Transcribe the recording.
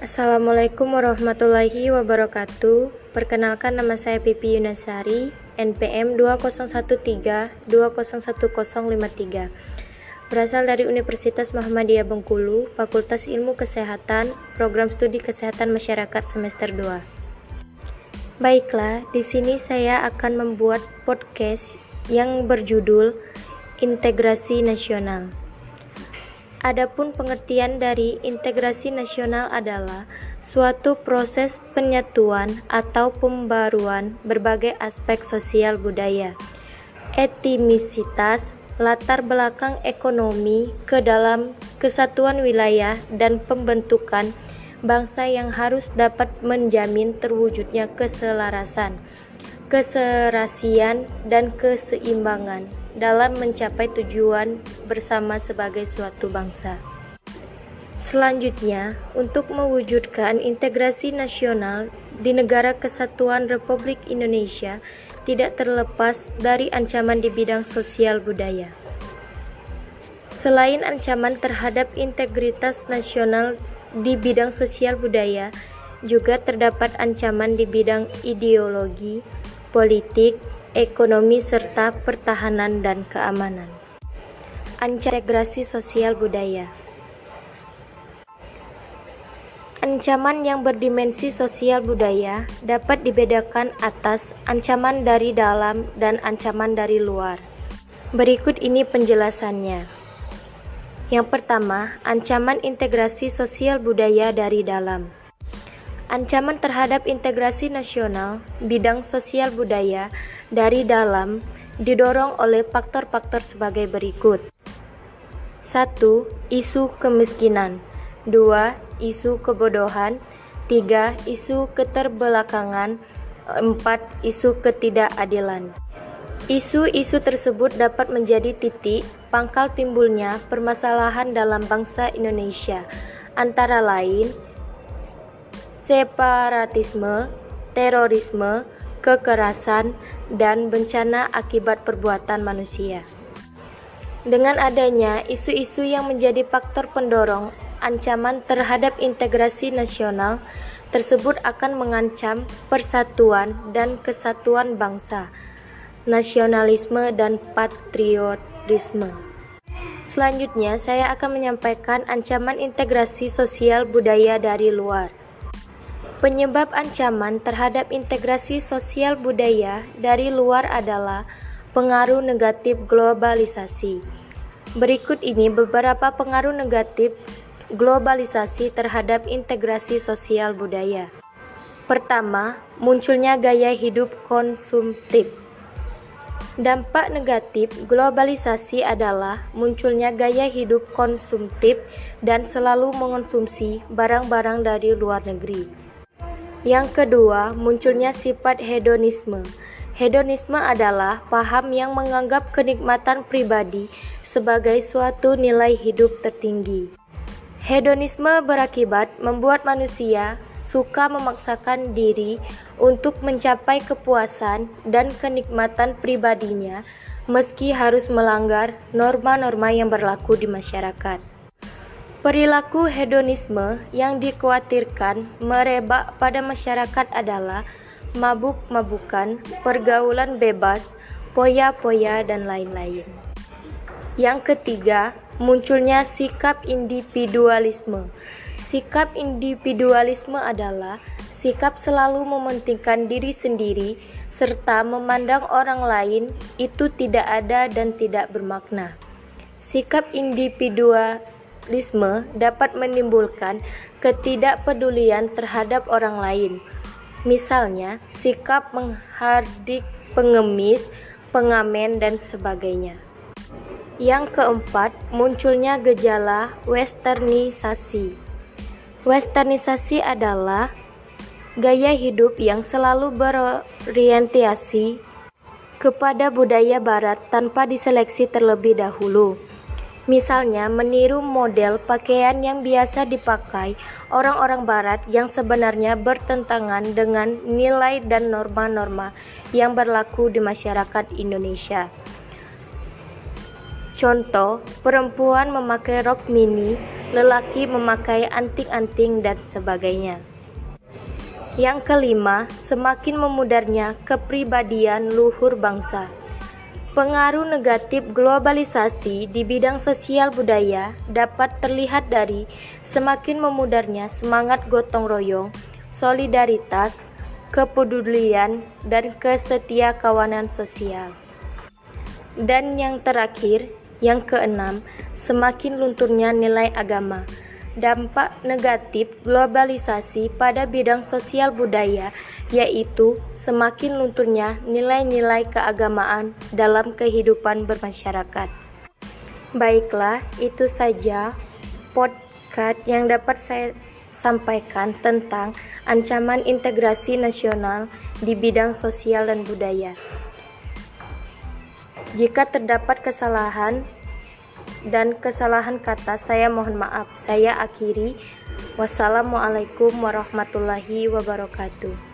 Assalamualaikum warahmatullahi wabarakatuh. Perkenalkan nama saya Pipi Yunasari, NPM 2013-201053. Berasal dari Universitas Muhammadiyah Bengkulu, Fakultas Ilmu Kesehatan, Program Studi Kesehatan Masyarakat semester 2. Baiklah, di sini saya akan membuat podcast yang berjudul Integrasi Nasional. Adapun pengertian dari integrasi nasional adalah suatu proses penyatuan atau pembaruan berbagai aspek sosial budaya, etnisitas, latar belakang ekonomi ke dalam kesatuan wilayah dan pembentukan bangsa yang harus dapat menjamin terwujudnya keselarasan, keserasian, dan keseimbangan dalam mencapai tujuan bersama sebagai suatu bangsa. Selanjutnya, untuk mewujudkan integrasi nasional di negara kesatuan Republik Indonesia tidak terlepas dari ancaman di bidang sosial budaya. Selain ancaman terhadap integritas nasional di bidang sosial budaya, juga terdapat ancaman di bidang ideologi, politik, ekonomi serta pertahanan dan keamanan. Integrasi sosial budaya Ancaman yang berdimensi sosial budaya dapat dibedakan atas ancaman dari dalam dan ancaman dari luar. Berikut ini penjelasannya. Yang pertama, ancaman integrasi sosial budaya dari dalam. Ancaman terhadap integrasi nasional bidang sosial budaya dari dalam didorong oleh faktor-faktor sebagai berikut. 1. Isu kemiskinan 2. Isu kebodohan 3. Isu keterbelakangan 4. Isu ketidakadilan Isu-isu tersebut dapat menjadi titik pangkal timbulnya permasalahan dalam bangsa Indonesia, antara lain separatisme, terorisme, kekerasan, dan bencana akibat perbuatan manusia. Dengan adanya isu-isu yang menjadi faktor pendorong ancaman terhadap integrasi nasional tersebut akan mengancam persatuan dan kesatuan bangsa, nasionalisme dan patriotisme. Selanjutnya, saya akan menyampaikan ancaman integrasi sosial budaya dari luar. Penyebab ancaman terhadap integrasi sosial budaya dari luar adalah pengaruh negatif globalisasi. Berikut ini beberapa pengaruh negatif globalisasi terhadap integrasi sosial budaya. Pertama, munculnya gaya hidup konsumtif. Dampak negatif globalisasi adalah munculnya gaya hidup konsumtif dan selalu mengonsumsi barang-barang dari luar negeri. Yang kedua, munculnya sifat hedonisme. Hedonisme adalah paham yang menganggap kenikmatan pribadi sebagai suatu nilai hidup tertinggi. Hedonisme berakibat membuat manusia suka memaksakan diri untuk mencapai kepuasan dan kenikmatan pribadinya, meski harus melanggar norma-norma yang berlaku di masyarakat. Perilaku hedonisme yang dikhawatirkan merebak pada masyarakat adalah mabuk-mabukan, pergaulan bebas, poya-poya, dan lain-lain. Yang ketiga, munculnya sikap individualisme. Sikap individualisme adalah sikap selalu mementingkan diri sendiri serta memandang orang lain itu tidak ada dan tidak bermakna. Sikap individual Risme dapat menimbulkan ketidakpedulian terhadap orang lain. Misalnya, sikap menghardik pengemis, pengamen, dan sebagainya. Yang keempat, munculnya gejala westernisasi. Westernisasi adalah gaya hidup yang selalu berorientasi kepada budaya barat tanpa diseleksi terlebih dahulu. Misalnya, meniru model pakaian yang biasa dipakai orang-orang Barat yang sebenarnya bertentangan dengan nilai dan norma-norma yang berlaku di masyarakat Indonesia. Contoh, perempuan memakai rok mini lelaki memakai anting-anting dan sebagainya. Yang kelima, semakin memudarnya kepribadian luhur bangsa. Pengaruh negatif globalisasi di bidang sosial budaya dapat terlihat dari semakin memudarnya semangat gotong royong, solidaritas, kepedulian, dan kesetia kawanan sosial. Dan yang terakhir, yang keenam, semakin lunturnya nilai agama dampak negatif globalisasi pada bidang sosial budaya, yaitu semakin lunturnya nilai-nilai keagamaan dalam kehidupan bermasyarakat. Baiklah, itu saja podcast yang dapat saya sampaikan tentang ancaman integrasi nasional di bidang sosial dan budaya. Jika terdapat kesalahan, dan kesalahan kata saya mohon maaf. Saya akhiri. Wassalamualaikum warahmatullahi wabarakatuh.